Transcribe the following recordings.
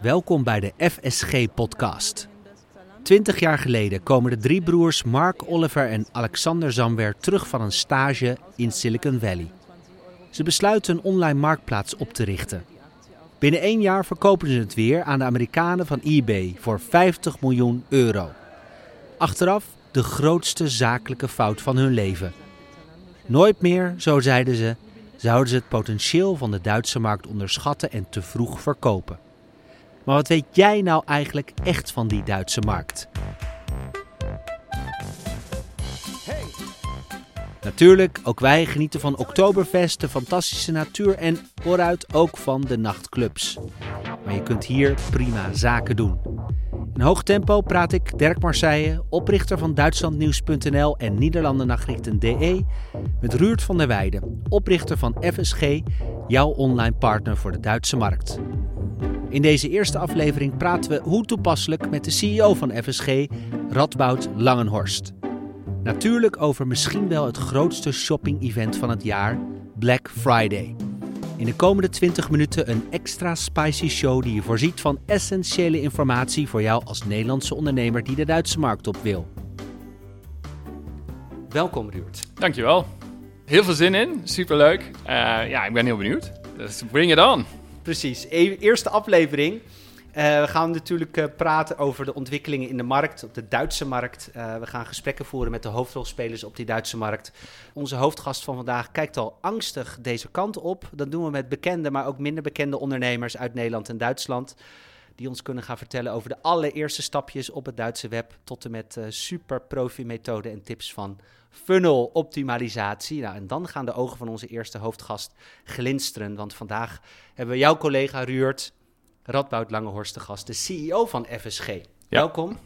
Welkom bij de FSG-podcast. Twintig jaar geleden komen de drie broers Mark, Oliver en Alexander Zamwer terug van een stage in Silicon Valley. Ze besluiten een online marktplaats op te richten. Binnen één jaar verkopen ze het weer aan de Amerikanen van eBay voor 50 miljoen euro. Achteraf de grootste zakelijke fout van hun leven. Nooit meer, zo zeiden ze, zouden ze het potentieel van de Duitse markt onderschatten en te vroeg verkopen. Maar wat weet jij nou eigenlijk echt van die Duitse markt? Natuurlijk, ook wij genieten van Oktoberfest, de fantastische natuur en vooruit ook van de nachtclubs. Maar je kunt hier prima zaken doen. In hoog tempo praat ik Dirk Marseille, oprichter van Duitslandnieuws.nl en Nederlandennachrichten.de, met Ruurt van der Weijden, oprichter van FSG, jouw online partner voor de Duitse markt. In deze eerste aflevering praten we hoe toepasselijk met de CEO van FSG, Radboud Langenhorst. Natuurlijk over misschien wel het grootste shopping-event van het jaar, Black Friday. In de komende 20 minuten een extra spicy show die je voorziet van essentiële informatie voor jou als Nederlandse ondernemer die de Duitse markt op wil. Welkom Ruurt. Dankjewel. Heel veel zin in, superleuk. Uh, ja, ik ben heel benieuwd. Dus bring it on. Precies, e eerste aflevering. Uh, we gaan natuurlijk uh, praten over de ontwikkelingen in de markt, op de Duitse markt. Uh, we gaan gesprekken voeren met de hoofdrolspelers op die Duitse markt. Onze hoofdgast van vandaag kijkt al angstig deze kant op. Dat doen we met bekende, maar ook minder bekende ondernemers uit Nederland en Duitsland. Die ons kunnen gaan vertellen over de allereerste stapjes op het Duitse web. Tot en met super profi methoden en tips van funnel optimalisatie. Nou, en dan gaan de ogen van onze eerste hoofdgast glinsteren. Want vandaag hebben we jouw collega Ruurt Radboud Langehorst de gast, de CEO van FSG. Ja. Welkom.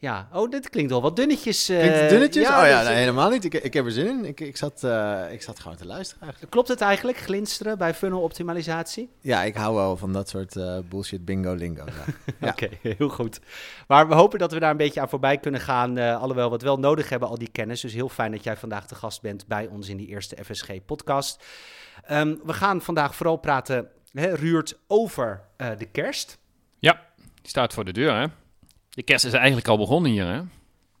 Ja, oh, dit klinkt wel wat dunnetjes. Uh, klinkt dunnetjes? Ja, oh ja, nee, helemaal niet. Ik, ik heb er zin in. Ik, ik, zat, uh, ik zat gewoon te luisteren eigenlijk. Klopt het eigenlijk, glinsteren bij funnel optimalisatie? Ja, ik hou wel van dat soort uh, bullshit bingo lingo. ja. Oké, okay, heel goed. Maar we hopen dat we daar een beetje aan voorbij kunnen gaan. alhoewel we het wel nodig hebben, al die kennis. Dus heel fijn dat jij vandaag de gast bent bij ons in die eerste FSG-podcast. Um, we gaan vandaag vooral praten hè, Ruurt over uh, de kerst. Ja, die staat voor de deur, hè? De kerst is eigenlijk al begonnen hier, hè?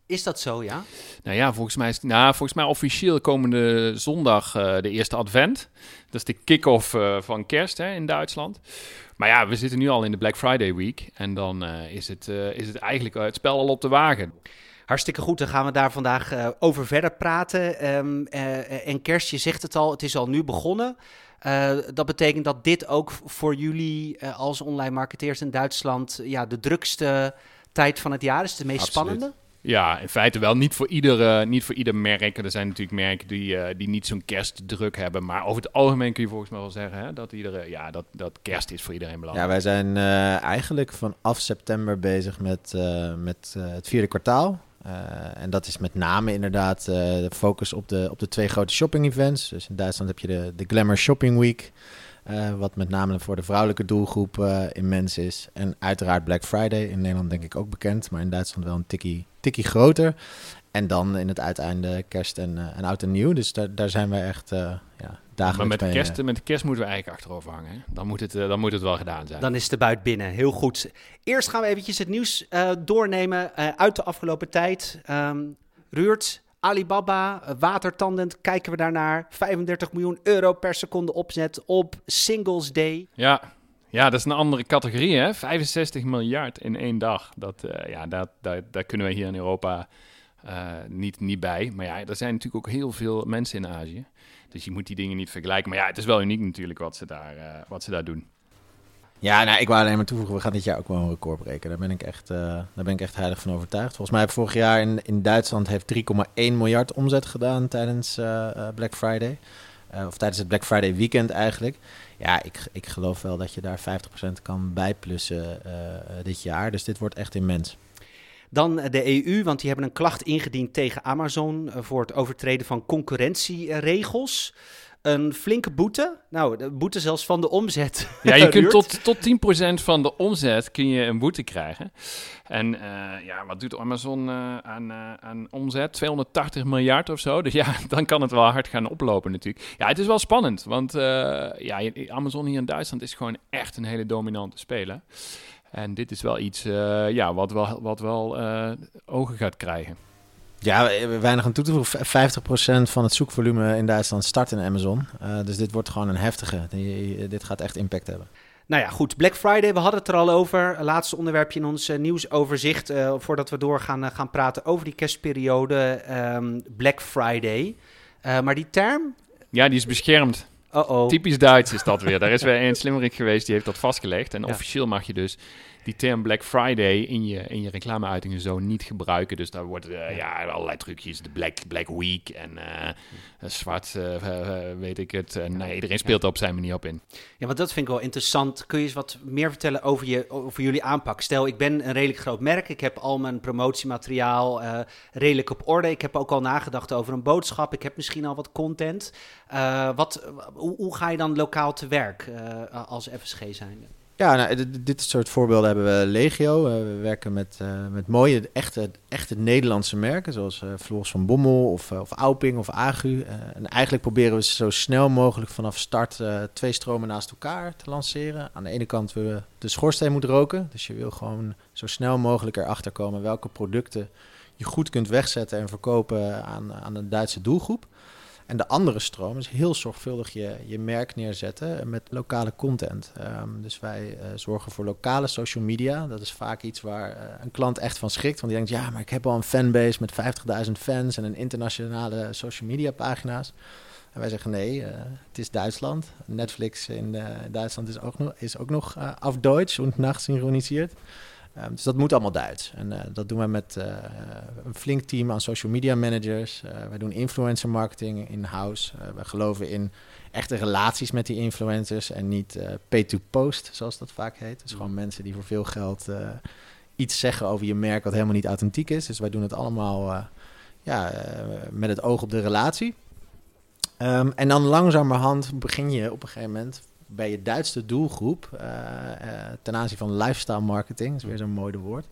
Is dat zo, ja? Nou ja, volgens mij, is, nou, volgens mij officieel komende zondag uh, de eerste advent. Dat is de kick-off uh, van kerst hè, in Duitsland. Maar ja, we zitten nu al in de Black Friday week. En dan uh, is, het, is het eigenlijk het spel al op de wagen. Hartstikke goed, dan gaan we daar vandaag over verder praten. Um, en kerst, je zegt het al, het is al nu begonnen. Uh, dat betekent dat dit ook voor jullie uh, als online marketeers in Duitsland ja, de drukste tijd van het jaar is, de meest Absoluut. spannende? Ja, in feite wel. Niet voor ieder, uh, niet voor ieder merk. Er zijn natuurlijk merken die, die niet zo'n kerstdruk hebben. Maar over het algemeen kun je volgens mij wel zeggen hè, dat, iedere, ja, dat, dat kerst is voor iedereen belangrijk. Ja, wij zijn eigenlijk vanaf september bezig met, met het vierde kwartaal. Uh, en dat is met name inderdaad uh, de focus op de, op de twee grote shopping events. Dus in Duitsland heb je de, de Glamour Shopping Week. Uh, wat met name voor de vrouwelijke doelgroep immens is. En uiteraard Black Friday. In Nederland denk ik ook bekend. Maar in Duitsland wel een tikkie, tikkie groter. En dan in het uiteinde kerst en, en oud en nieuw. Dus daar, daar zijn we echt ja, maar met de, kerst, met de kerst moeten we eigenlijk achterover hangen. Hè? Dan, moet het, dan moet het wel gedaan zijn. Dan is de buit binnen. Heel goed. Eerst gaan we eventjes het nieuws uh, doornemen uh, uit de afgelopen tijd. Um, Ruurt, Alibaba, watertandend, kijken we daarnaar. 35 miljoen euro per seconde opzet op Singles Day. Ja, ja, dat is een andere categorie, hè? 65 miljard in één dag. Dat, uh, ja, dat, dat, daar kunnen we hier in Europa niet, niet bij. Maar ja, er zijn natuurlijk ook heel veel mensen in Azië. Dus je moet die dingen niet vergelijken. Maar ja, het is wel uniek natuurlijk wat ze daar, uh, wat ze daar doen. Ja, nou, ik wou alleen maar toevoegen, we gaan dit jaar ook wel een record breken. Daar ben ik echt, uh, daar ben ik echt heilig van overtuigd. Volgens mij heb vorig jaar in, in Duitsland heeft 3,1 miljard omzet gedaan tijdens uh, Black Friday. of tijdens het Black Friday weekend eigenlijk. Ja, ik, ik geloof wel dat je daar 50% kan bijplussen dit jaar. Dus dit wordt echt immens. Dan de EU, want die hebben een klacht ingediend tegen Amazon voor het overtreden van concurrentieregels. Een flinke boete. Nou, de boete zelfs van de omzet. Ja, je kunt tot, tot 10% van de omzet kun je een boete krijgen. En eh, ja, wat doet Amazon eh, aan, eh, aan omzet? 280 miljard of zo. Dus ja, dan kan het wel hard gaan oplopen natuurlijk. Ja, het is wel spannend. Want ja, Amazon hier in Duitsland is gewoon echt een hele dominante speler. En dit is wel iets ja, wat wel, wat wel ogen gaat krijgen. Ja, weinig aan toe te voegen. V- 50% van het zoekvolume in Duitsland start in Amazon. Eh, dus dit wordt gewoon een heftige. Dit gaat echt impact hebben. Nou ja, goed. Black Friday, we hadden het er al over. Laatste onderwerpje in ons eh, nieuwsoverzicht. eh, voordat we doorgaan gaan, gaan praten over die kerstperiode. ehm, Black Friday. Eh, maar die term. Ja, die is beschermd. Oh-oh. Typisch Duits is dat weer. Daar is weer een slimmerik geweest, die heeft dat vastgelegd. En Ja. officieel mag je dus die term Black Friday in je, in je reclameuitingen zo niet gebruiken. Dus daar worden eh, ja, allerlei trucjes. De Black, Black Week en eh, zwart, weet ik het. En nee, iedereen speelt er op zijn manier op in. Ja, want dat vind ik wel interessant. Kun je eens wat meer vertellen over, je, over jullie aanpak? Stel, ik ben een redelijk groot merk. Ik heb al mijn promotiemateriaal redelijk op orde. Ik heb ook al nagedacht over een boodschap. Ik heb misschien al wat content. Wat, hoe, hoe ga je dan lokaal te werk als FSG zijnde? Ja, nou, dit, soort voorbeelden hebben we legio. Eh, we werken met, eh, met mooie, echte, echte Nederlandse merken, zoals Floris van Bommel of, of Auping of Agu. En eigenlijk proberen we zo snel mogelijk vanaf start twee stromen naast elkaar te lanceren. Aan de ene kant willen we de schoorsteen moet roken, dus je wil gewoon zo snel mogelijk erachter komen welke producten je goed kunt wegzetten en verkopen aan, aan een Duitse doelgroep. En de andere stroom is heel zorgvuldig je, je merk neerzetten met lokale content. Ehm, dus wij eh, zorgen voor lokale social media. Dat is vaak iets waar eh, een klant echt van schrikt. Want die denkt, ja, maar ik heb al een fanbase met 50.000 fans en een internationale social media pagina's. En wij zeggen, nee, eh, het is Duitsland. Netflix in Duitsland is ook nog, is ook nog. Ehm, dus dat moet allemaal Duits. En eh, dat doen we met eh, een flink team aan social media managers. Eh, wij doen influencer marketing in-house. We geloven in echte relaties met die influencers en niet pay-to-post, zoals dat vaak heet. Dus gewoon mensen die voor veel geld iets zeggen over je merk wat helemaal niet authentiek is. Dus wij doen het allemaal ja, met het oog op de relatie. Ehm, en dan langzamerhand begin je op een gegeven moment bij je Duitse doelgroep, eh, eh, ten aanzien van lifestyle marketing, is weer zo'n mooi woord,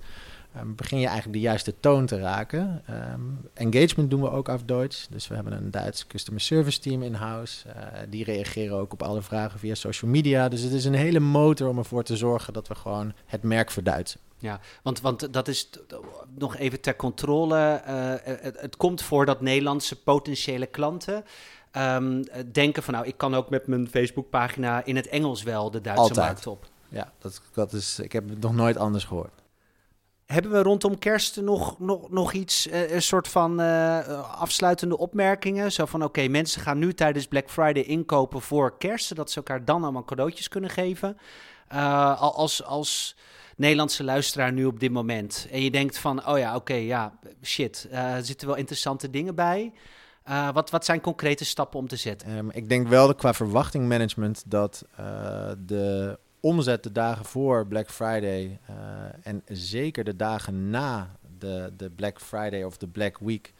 ehm, begin je eigenlijk de juiste toon te raken. Ehm, engagement doen we ook af Duits, dus we hebben een Duits customer service team in-house. Eh, die reageren ook op alle vragen via social media. Dus het is een hele motor om ervoor te zorgen dat we gewoon het merk verduitsen. Ja, want, want dat is nog even ter controle. het, het komt voor dat Nederlandse potentiële klanten ehm, eh, denken van nou, ik kan ook met mijn Facebookpagina in het Engels wel de Duitse Altijd. markt op. Ja, dat, dat is, ik heb het nog nooit anders gehoord. Hebben we rondom kerst nog, nog, nog iets, eh, een soort van eh, afsluitende opmerkingen? Zo van, oké, mensen gaan nu tijdens Black Friday inkopen voor kerst, zodat ze elkaar dan allemaal cadeautjes kunnen geven. Al- als, als Nederlandse luisteraar nu op dit moment. En je denkt van, oh ja, oké, ja, shit, er zitten wel interessante dingen bij. Eh, wat, wat zijn concrete stappen om te zetten? Ehm, ik denk wel qua verwachtingmanagement dat eh, de omzet de dagen voor Black Friday eh, en zeker de dagen na de, de Black Friday of de Black Week,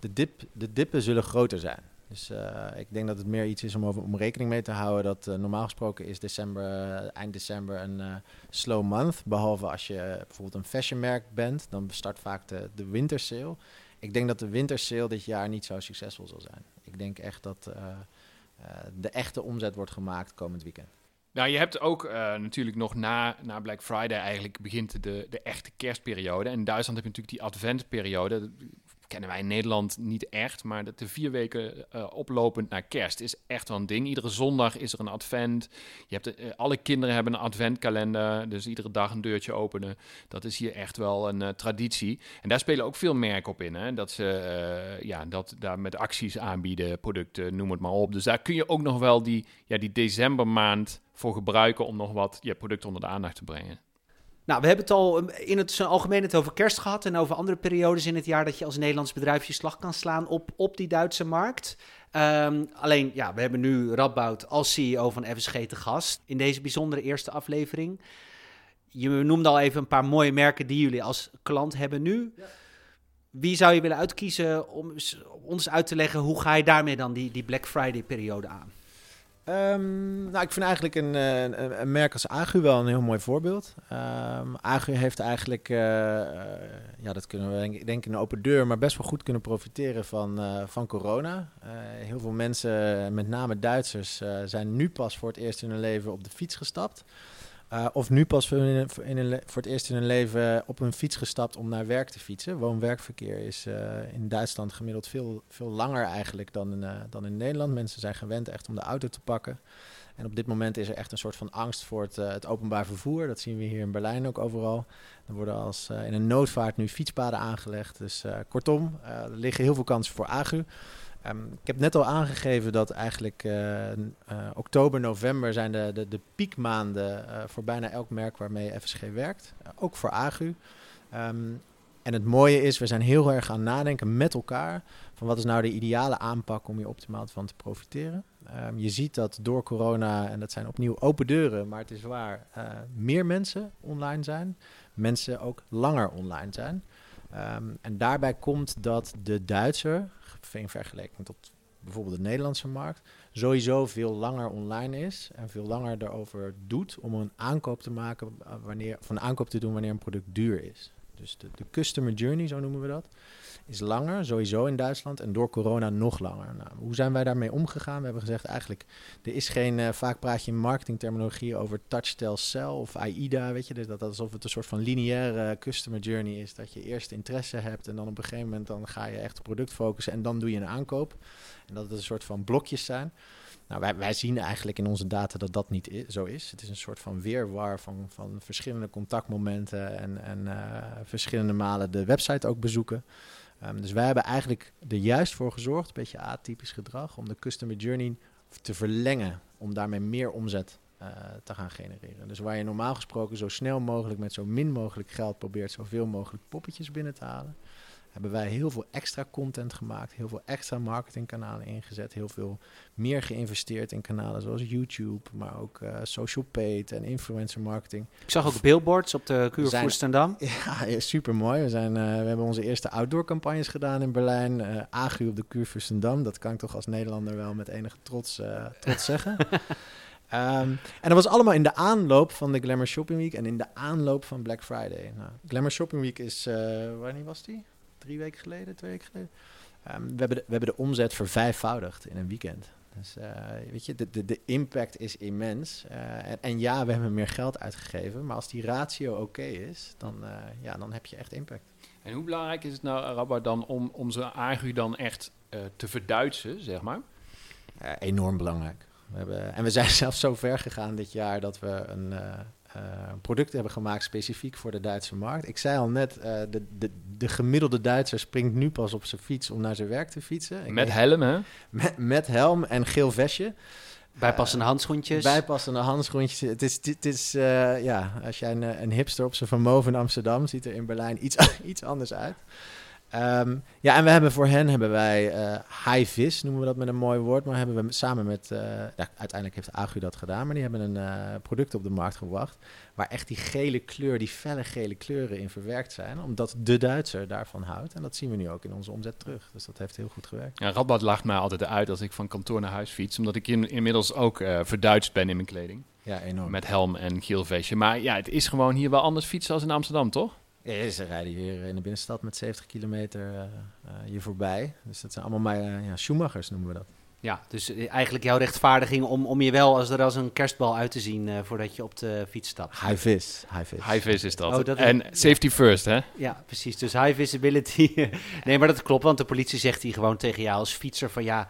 de, dip, de dippen zullen groter zijn. Dus ik denk dat het meer iets is om, om rekening mee te houden dat normaal gesproken is december, eind december een slow month. Behalve als je bijvoorbeeld een fashionmerk bent, dan start vaak de, de wintersale. Ik denk dat de wintersale dit jaar niet zo succesvol zal zijn. Ik denk echt dat eh, eh, de echte omzet wordt gemaakt komend weekend. Nou, je hebt ook eh, natuurlijk nog na, na Black Friday eigenlijk begint de, de echte kerstperiode. En in Duitsland heb je natuurlijk die adventperiode. Kennen wij in Nederland niet echt, maar dat de vier weken eh, oplopend naar kerst is echt wel een ding. Iedere zondag is er een advent. Je hebt, eh, alle kinderen hebben een adventkalender, dus iedere dag een deurtje openen. Dat is hier echt wel een eh, traditie. En daar spelen ook veel merken op in. Hè? Dat ze ja, dat daar met acties aanbieden, producten, noem het maar op. Dus daar kun je ook nog wel die, ja, die decembermaand voor gebruiken om nog wat ja, producten onder de aandacht te brengen. Nou, we hebben het al in het algemeen het over kerst gehad en over andere periodes in het jaar dat je als Nederlands bedrijf je slag kan slaan op, op die Duitse markt. Ehm, alleen, ja, we hebben nu Radboud als CEO van FSG te gast in deze bijzondere eerste aflevering. Je noemde al even een paar mooie merken die jullie als klant hebben nu. Wie zou je willen uitkiezen om ons uit te leggen hoe ga je daarmee dan die, die Black Friday periode aan? Um, nou, ik vind eigenlijk een, een, een, merk als Agu wel een heel mooi voorbeeld. Um, Agu heeft eigenlijk, uh, ja, dat kunnen we denk, in een open deur, maar best wel goed kunnen profiteren van, van corona. Heel veel mensen, met name Duitsers, zijn nu pas voor het eerst in hun leven op de fiets gestapt. Uh, of nu pas voor, in, in voor, het eerst in hun leven op een fiets gestapt om naar werk te fietsen. Woon-werkverkeer is uh, in Duitsland gemiddeld veel, veel langer eigenlijk dan in, uh, dan in Nederland. Mensen zijn gewend echt om de auto te pakken. En op dit moment is er echt een soort van angst voor het, het openbaar vervoer. Dat zien we hier in Berlijn ook overal. Er worden als in een noodvaart nu fietspaden aangelegd. Dus kortom, er liggen heel veel kansen voor Agu. Um, ik heb net al aangegeven dat eigenlijk uh, uh, oktober, november zijn de, de, de piekmaanden uh, voor bijna elk merk waarmee FSG werkt. ook voor Agu. Um, en het mooie is, we zijn heel erg aan nadenken met elkaar van wat is nou de ideale aanpak om hier optimaal van te profiteren. Um, je ziet dat door corona, en dat zijn opnieuw open deuren, maar het is waar, meer mensen online zijn. Mensen ook langer online zijn. Um, en daarbij komt dat de Duitser, in vergelijking tot bijvoorbeeld de Nederlandse markt, sowieso veel langer online is en veel langer erover doet om een aankoop te maken eh, wanneer, een aankoop te doen wanneer een product duur is. Dus de, de customer journey, zo noemen we dat, is langer, sowieso in Duitsland. En door corona nog langer. Nou, hoe zijn wij daarmee omgegaan? We hebben gezegd eigenlijk, er is geen, uh, vaak praat je in marketingterminologie over touch, tell, sell of AIDA, weet je. Dus dat, alsof het een soort van lineaire customer journey is. Dat je eerst interesse hebt en dan op een gegeven moment dan ga je echt op product focussen en dan doe je een aankoop. En dat het een soort van blokjes zijn. Nou, wij, wij zien eigenlijk in onze data dat dat niet zo is. Het is een soort van weerwar van, van verschillende contactmomenten en, en uh, verschillende malen de website ook bezoeken. Um, dus wij hebben eigenlijk er juist voor gezorgd, een beetje atypisch gedrag, om de customer journey te verlengen, om daarmee meer omzet uh, te gaan genereren. Dus waar je normaal gesproken zo snel mogelijk met zo min mogelijk geld probeert zoveel mogelijk poppetjes binnen te halen, hebben wij heel veel extra content gemaakt, heel veel extra marketingkanalen ingezet, heel veel meer geïnvesteerd in kanalen zoals YouTube, maar ook uh, social paid en influencer marketing. Ik zag ook billboards op de Kuur Voerstendam. Ja, super mooi. We, zijn, uh, we hebben onze eerste outdoor campagnes gedaan in Berlijn. Uh, AGU op de Kuur Voerstendam. Dat kan ik toch als Nederlander wel met enige trots, trots zeggen. Um, en dat was allemaal in de aanloop van de Glamour Shopping Week en in de aanloop van Black Friday. Nou, Glamour Shopping Week is, wanneer was die? Drie weken geleden, twee weken geleden. Um, we, hebben de, we hebben de omzet vervijfvoudigd in een weekend. Dus uh, weet je, de, de, de impact is immens. Uh, en, en, ja, we hebben meer geld uitgegeven. Maar als die ratio oké okay is, dan, uh, ja, dan heb je echt impact. En hoe belangrijk is het nou, Rabba, dan om, om zo'n agu dan echt te verduidsen, zeg maar? enorm belangrijk. We hebben, en we zijn zelfs zo ver gegaan dit jaar dat we een, uh, producten hebben gemaakt specifiek voor de Duitse markt. Ik zei al net, uh, de, de, de gemiddelde Duitser springt nu pas op zijn fiets om naar zijn werk te fietsen. Ik met helm, hè? Met, met helm en geel vestje. Bijpassende handschoentjes. Bijpassende handschoentjes. Het is, het is uh, ja, als jij een, een hipster op zijn vermogen in Amsterdam ziet er in Berlijn iets, iets anders uit. Um, ja, en we hebben voor hen hebben wij uh, high vis, noemen we dat met een mooi woord. Maar hebben we samen met, uh, ja, uiteindelijk heeft Agu dat gedaan, maar die hebben een uh, product op de markt gebracht. Waar echt die gele kleur, die felle gele kleuren in verwerkt zijn. Omdat de Duitser daarvan houdt. En dat zien we nu ook in onze omzet terug. Dus dat heeft heel goed gewerkt. Ja, Radboud lacht mij altijd uit als ik van kantoor naar huis fiets. Omdat ik in, inmiddels ook verduidst ben in mijn kleding. Ja, enorm. Met helm en geel vestje. Maar ja, het is gewoon hier wel anders fietsen als in Amsterdam, toch? Ja, ze rijden hier in de binnenstad met 70 kilometer uh, uh, hier voorbij. Dus dat zijn allemaal maar, uh, ja, Schumachers noemen we dat. Ja, dus eigenlijk jouw rechtvaardiging om, om je wel als er als een kerstbal uit te zien voordat je op de fiets stapt. High vis, high vis. High vis is dat. Oh, dat en safety first, hè? Ja, precies. Dus high visibility. nee, maar dat klopt, want de politie zegt hier gewoon tegen jou als fietser van ja,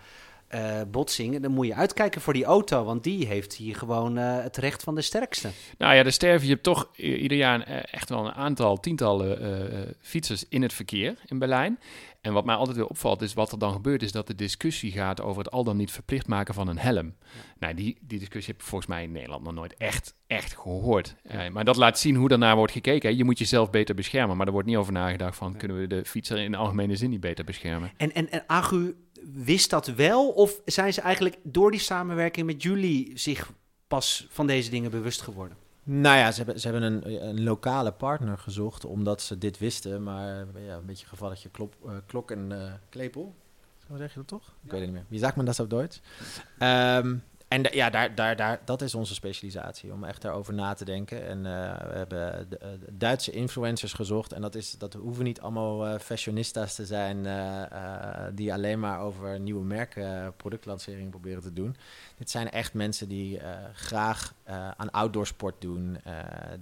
uh, botsing, dan moet je uitkijken voor die auto, want die heeft hier gewoon uh, het recht van de sterkste. Nou ja, er sterven je toch ieder jaar echt wel een aantal, tientallen uh, fietsers in het verkeer in Berlijn. En wat mij altijd weer opvalt is wat er dan gebeurt, is dat de discussie gaat over het al dan niet verplicht maken van een helm. Ja. Nou, die, die discussie heb ik volgens mij in Nederland nog nooit echt, echt gehoord. Ja. maar dat laat zien hoe daarnaar wordt gekeken. Je moet jezelf beter beschermen, maar er wordt niet over nagedacht van kunnen we de fietser in de algemene zin niet beter beschermen. En, en, en Agu wist dat wel? Of zijn ze eigenlijk door die samenwerking met jullie zich pas van deze dingen bewust geworden? Nou ja, ze hebben, ze hebben een, een lokale partner gezocht omdat ze dit wisten. Maar ja, een beetje gevalletje klop, uh, klok en uh, klepel. Zo zeg je dat toch? Ik weet het niet meer. Wie zegt men dat op Duits? Um, En ja, daar, daar, daar, dat is onze specialisatie, om echt daarover na te denken. En eh, we hebben de Duitse influencers gezocht. En dat, is, dat hoeven niet allemaal eh fashionistas te zijn eh, eh, die alleen maar over nieuwe merken, eh, productlancering proberen te doen. Dit zijn echt mensen die eh, graag eh, aan outdoorsport doen, eh,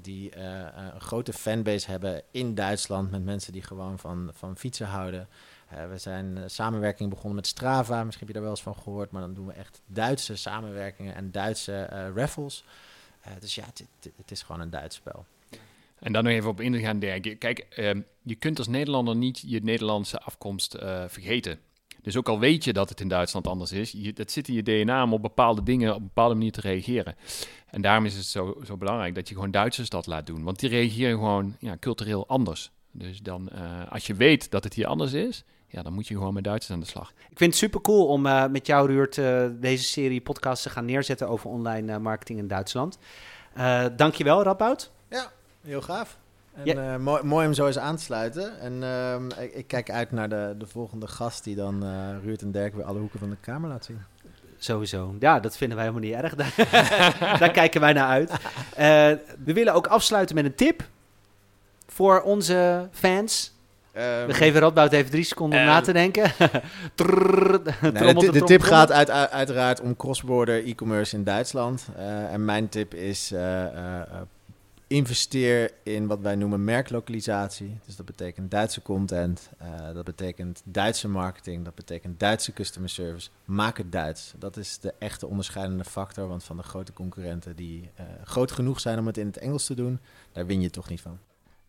die eh, een grote fanbase hebben in Duitsland met mensen die gewoon van, van fietsen houden. We zijn eh, samenwerking begonnen met Strava. Misschien heb je daar wel eens van gehoord. Maar dan doen we echt Duitse samenwerkingen en Duitse eh, raffles. Eh, dus ja, het, is gewoon een Duits spel. En dan nog even op in te gaan denken. Kijk, ehm, je kunt als Nederlander niet je Nederlandse afkomst vergeten. Dus ook al weet je dat het in Duitsland anders is, dat zit in je DNA om op bepaalde dingen op bepaalde manier te reageren. En daarom is het zo, zo belangrijk dat je gewoon Duitsers dat laat doen. Want die reageren gewoon ja, cultureel anders. Dus dan, als je weet dat het hier anders is, ja, dan moet je gewoon met Duitsers aan de slag. Ik vind het super cool om eh, met jou, Ruurt, eh, deze serie podcasts te gaan neerzetten over online eh, marketing in Duitsland. Eh dankjewel, Radboud. Ja, heel gaaf. En, Ja. eh, mooi, mooi om zo eens aan te sluiten. En ehm, ik, ik kijk uit naar de, de volgende gast die dan eh Ruurt en Dirk weer alle hoeken van de kamer laat zien. Sowieso. Ja, dat vinden wij helemaal niet erg. Daar, daar kijken wij naar uit. Eh, we willen ook afsluiten met een tip voor onze fans. Ehm, We geven Radboud even drie seconden om na te denken. Trrrr, Nee, trommel, de, tip gaat uit, uit- uiteraard om cross-border e-commerce in Duitsland. Eh, en mijn tip is eh, eh, investeer in wat wij noemen merklokalisatie. Dus dat betekent Duitse content, dat betekent Duitse marketing, dat betekent Duitse customer service. Maak het Duits. Dat is de echte onderscheidende factor, want van de grote concurrenten die groot genoeg zijn om het in het Engels te doen, daar win je toch niet van.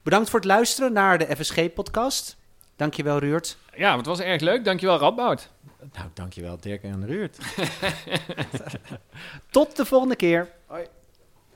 Bedankt voor het luisteren naar de FSG-podcast. Dankjewel, Ruurt. Ja, het was erg leuk. Dankjewel, Radboud. Nou, dankjewel Dirk en Ruurt. Tot de volgende keer. Hoi.